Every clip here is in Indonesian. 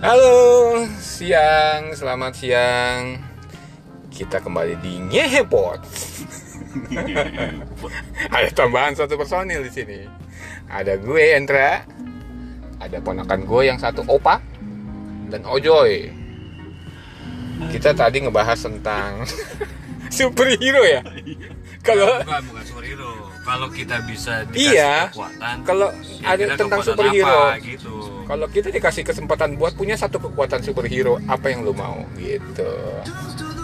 Halo, siang, selamat siang. Kita kembali di Ngehepot. ada tambahan satu personil di sini. Ada gue Endra, ada ponakan gue yang satu Opa dan Ojoy. Kita tadi ngebahas tentang superhero ya. Kalau bukan bukan superhero. Kalau kita bisa dikasih Iya. kekuatan, Kalau ya ada tentang superhero. apa, gitu. Kalau kita dikasih kesempatan buat punya satu kekuatan superhero, apa yang lu mau gitu.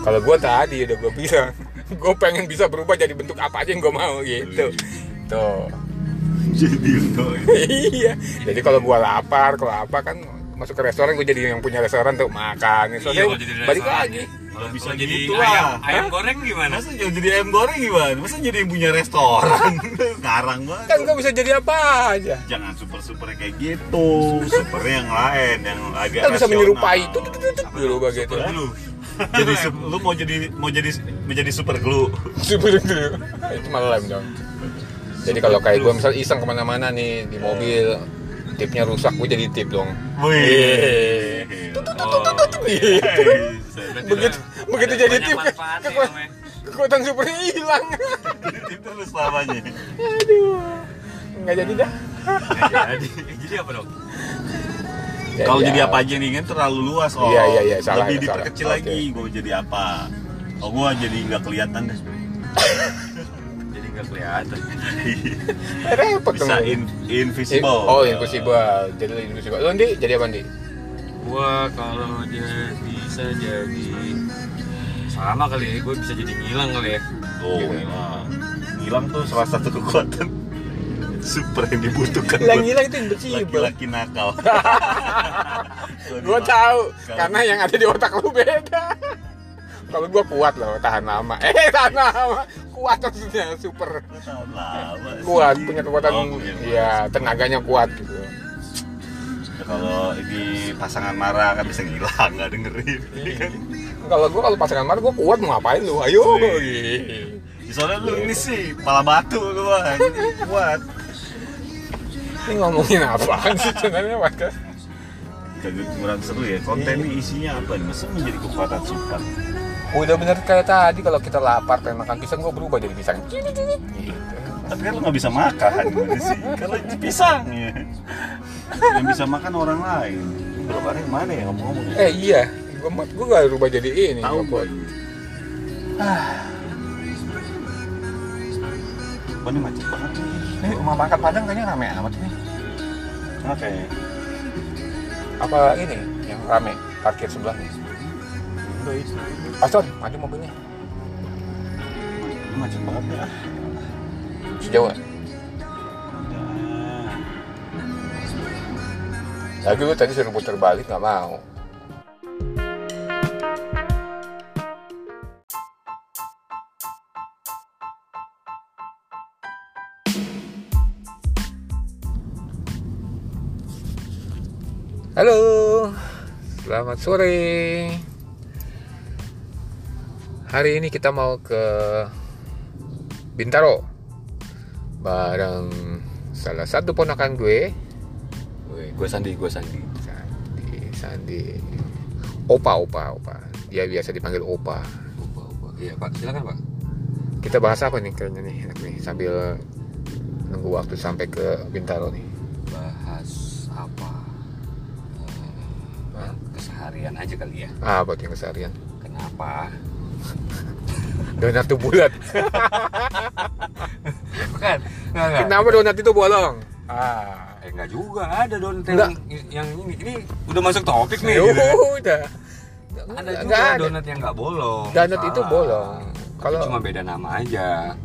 Kalau gue tadi udah gue bilang, gue pengen bisa berubah jadi bentuk apa aja yang gue mau gitu. Tuh. jadi itu iya. Jadi kalau gue lapar, kalau apa kan masuk ke restoran gue jadi yang punya restoran tuh makan. So, Iya, balik restoran lagi. ya. Kalau bisa jadi gitu ayam, lah. ayam goreng gimana? masa jangan jadi ayam goreng gimana masa jadi yang punya restoran sekarang banget Kan gue bisa jadi apa aja. jangan super super kayak gitu super yang lain yang agak Kan bisa menyerupai itu dulu begitu. Super glue. jadi lu mau jadi mau jadi menjadi super glue Super dulu. Itu malah lem dong. Jadi kalau kayak gue misal iseng ke mana-mana nih di mobil, tipnya rusak, gue jadi tip dong. wih Gitu. Berarti Begitu lah, begitu ada jadi tip, manfaatnya kekuatan, kekuatan supernya hilang. itu terus selamanya Aduh, nggak jadi dah. jadi jadi apa dong? Ya, kalau ya. jadi apa aja nih kan terlalu luas oh Iya, iya, iya, salah, lebih salah. diperkecil Oke. lagi gue jadi apa oh gue jadi nggak kelihatan deh Jadi nggak kelihatan. repot bisa in- invisible Oh, invisible. Jadi invisible. Lu Ndi, jadi apa Ndi? Gua kalau jadi bisa jadi sama kali ya, gue bisa jadi ngilang kali ya. Oh, Gitu. ngilang. Ngilang tuh salah satu kekuatan super yang dibutuhkan Hilang buat hilang itu invisible. laki-laki nakal. Gue tahu, karena yang ada di otak lu beda. Kalau gue kuat loh, tahan lama. Eh, tahan lama. Kuat maksudnya, super. Tahan lama sih. Kuat, punya kekuatan, Oh, ya tenaganya kuat gitu. Kalau ini pasangan marah kan bisa ngilang, nggak dengerin. Iya. kan? Kalau gue kalau pasangan marah, gue kuat mau ngapain lu? Ayo. Wih. Soalnya lu ini sih pala batu lu kuat. Ini ngomongin apaan sih sebenarnya podcast? Kagak kurang seru ya. Konten ini isinya apa nih? Masa menjadi kekuatan super? Udah bener kayak tadi kalau kita lapar pengen makan pisang gue berubah jadi pisang. Gitu. Tapi kan lu nggak bisa makan sih? Kalau pisang ya. Yang bisa makan orang lain. Belum ada yang mana ya ngomong-ngomong? Eh iya, gue gue gak berubah jadi ini. Tahu gue. Wah ini macet banget nih. Ini rumah makan Padang kayaknya rame amat ini. Oke. Apa ini yang rame parkir sebelahnya? Udah itu. Pastor, maju mobilnya. Ini macet banget ya. Sejauh. Lagi lu tadi suruh putar balik nggak mau. Halo, selamat sore. Hari ini kita mau ke Bintaro bareng salah satu ponakan gue Wih, gue sandi, gue sandi. Sandi, Sandi. Opa, Opa, Opa. Dia biasa dipanggil Opa. Lupa, lupa. Iya pak, silakan pak. Kita bahas apa nih kayaknya nih, enak nih sambil nunggu waktu sampai ke Bintaro nih. Bahas apa? Eh, keseharian aja kali ya. Ah, buat yang keseharian. Kenapa? Donat itu bulat. Bukan, enggak, enggak. Kenapa donat itu bolong? Ah. Eh, enggak juga ada don Enggak. yang, yang ini. Ini udah masuk topik nih. Gitu kan. udah. Ada juga Nggak ada. donat yang nggak bolong. Donat itu bolong. Kalau- cuma beda nama aja.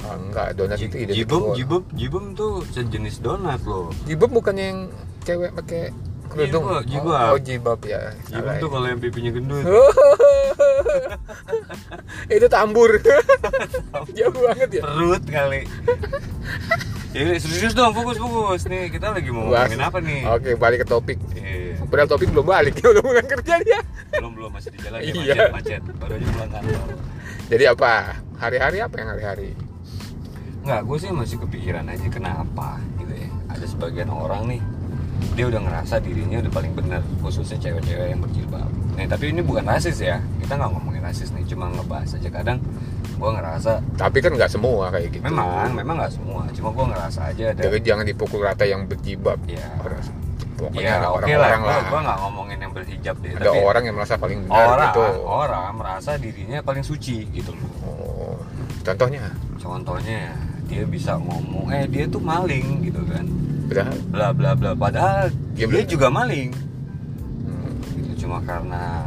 Oh, enggak, donat itu ide Jibem, jibem, jibem tuh sejenis donat loh. Jibab bukan yang cewek pakai kerudung. Jibab, jibab. Oh, oh, jibab ya. Salah tuh ya. kalau yang pipinya gendut. itu tambur. Jauh banget ya. Perut kali. Ya, serius dong, fokus fokus nih. Kita lagi mau Bahas- ngomongin apa nih? Oke, balik ke topik. Iya. Padahal topik belum balik, udah pulang kerja dia. Belum belum masih di jalan ya Iya. macet macet. Baru aja pulang kantor. Jadi apa? Hari-hari apa yang hari-hari? Enggak, gue sih masih kepikiran aja kenapa gitu ya. Ada sebagian orang nih dia udah ngerasa dirinya udah paling benar khususnya cewek-cewek yang berjilbab. Nih tapi ini bukan rasis ya. Kita nggak ngomongin rasis nih cuma ngebahas aja. Kadang gue ngerasa tapi kan nggak semua kayak gitu. Memang memang nggak semua. Cuma gue ngerasa aja ada jadi jangan dipukul rata yang berjibab ya pokoknya ya ada orang-orang lah. Gue nggak ngomongin yang berhijab deh ada tapi orang yang merasa paling benar orang gitu. orang merasa dirinya paling suci gitu loh. Oh, contohnya? Contohnya dia bisa ngomong eh dia tuh maling gitu kan padahal bla bla bla. Padahal Dia dia, juga maling. Hmm, gitu cuma karena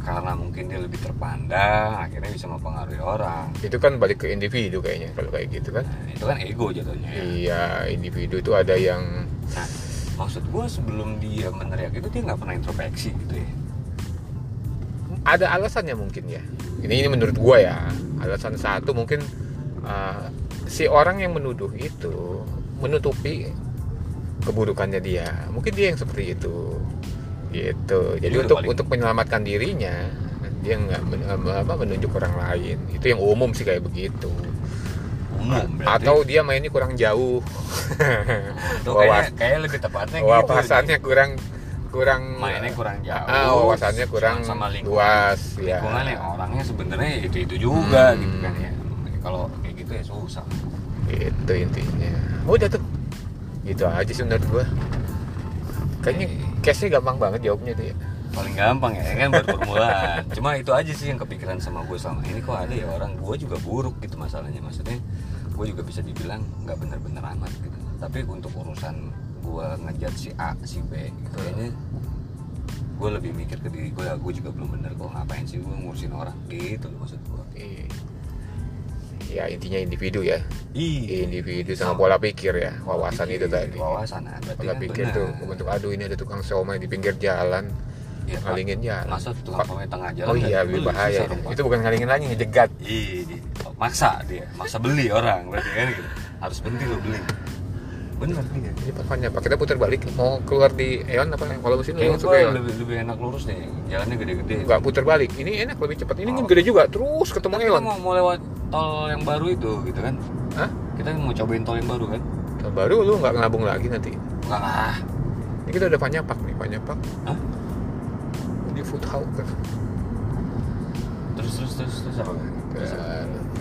karena mungkin dia lebih terpandang akhirnya bisa mempengaruhi orang. Itu kan balik ke individu kayaknya kalau kayak gitu kan. Nah, itu kan ego jatuhnya. Ya. iya individu itu ada yang nah maksud gue sebelum dia meneriak itu dia nggak pernah introspeksi gitu ya. Ada alasannya mungkin ya. Ini ini menurut gua ya. Alasan satu mungkin uh, si orang yang menuduh itu menutupi keburukannya dia. Mungkin dia yang seperti itu. Gitu. Jadi udah untuk paling- untuk menyelamatkan dirinya dia nggak men- apa, menunjuk orang lain. Itu yang umum sih kayak begitu. Umum berarti. atau dia mainnya kurang jauh. Wawas- kayaknya lebih tepatnya gitu wawasannya kurang kurang mainnya kurang jauh ah, wawasannya kurang sama lingkungan. luas ya. Lingkungan yang orangnya sebenarnya itu itu juga Hmm. gitu kan ya. Kalau gitu ya susah itu intinya. Udah tuh gitu aja sih menurut gua. Kayaknya case nya gampang banget jawabnya tuh ya. Paling gampang ya kan buat permulaan. Cuma itu aja sih yang kepikiran sama gue selama ini. Kok ada ya orang? Gue juga buruk gitu masalahnya. Maksudnya gue juga bisa dibilang nggak bener-bener amat gitu. Tapi untuk urusan gue ngejat si A si B gitu kayaknya gue lebih mikir ke diri gue ya gue juga belum bener kok ngapain sih gue ngurusin orang. Gitu loh maksud gue Iya. Ya intinya individu ya Iya. individu sama pola pikir ya wawasan Pikir, itu tadi wawasan nah, pola kan pikir tuh bentuk aduh ini ada tukang somai di pinggir jalan Iya, Pak. ngalingin jalan masa tukang somai tengah jalan oh iya dibeli? lebih bahaya Susah ya. itu bukan ngalingin lagi ngejegat Iya, maksa dia, maksa beli orang berarti kan gitu. Harus berhenti lo beli. Bener dia. ini papannya pak kita putar balik mau keluar di Eon apa kalau mesin lu Eon lebih lebih enak lurus nih, jalannya gede-gede. nggak putar balik ini enak lebih cepat ini kan Oh. gede juga terus ketemu Tapi Eon kita mau, mau lewat tol yang baru itu gitu kan? Hah? Kita mau cobain tol yang baru kan? Nah, baru lu nggak ngelabung lagi nanti Enggak ah. ini kita udah panyapak nih panyapak Hah? di food hawker Terus terus terus terus apa?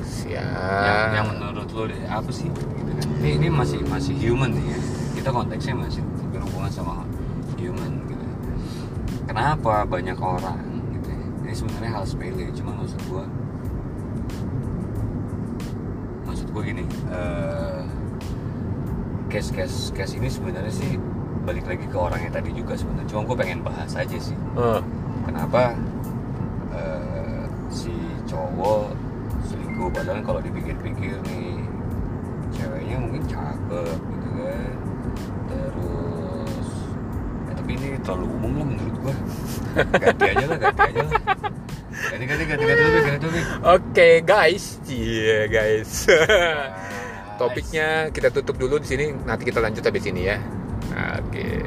Siap Yang, yang menurut lo deh apa sih? Gitu kan? Ini ini masih masih human nih ya. Kita konteksnya masih berhubungan sama human gitu. Kenapa banyak orang gitu ya? Ini sebenarnya hal sepele, cuma maksud gua maksud gua gini, eh case case case ini sebenarnya sih balik lagi ke orangnya tadi juga sebenarnya. Cuma gua pengen bahas aja sih Eh, kenapa eh, si cowok padahal kalau dipikir-pikir nih ceweknya mungkin cakep gitu kan terus eh, tapi ini terlalu umum lah menurut gua ganti aja lah ganti aja lah ganti ganti ganti ganti topik ganti topik Oke guys, iya guys. Topiknya kita tutup dulu di sini. Nanti kita lanjut habis ini ya. Oke.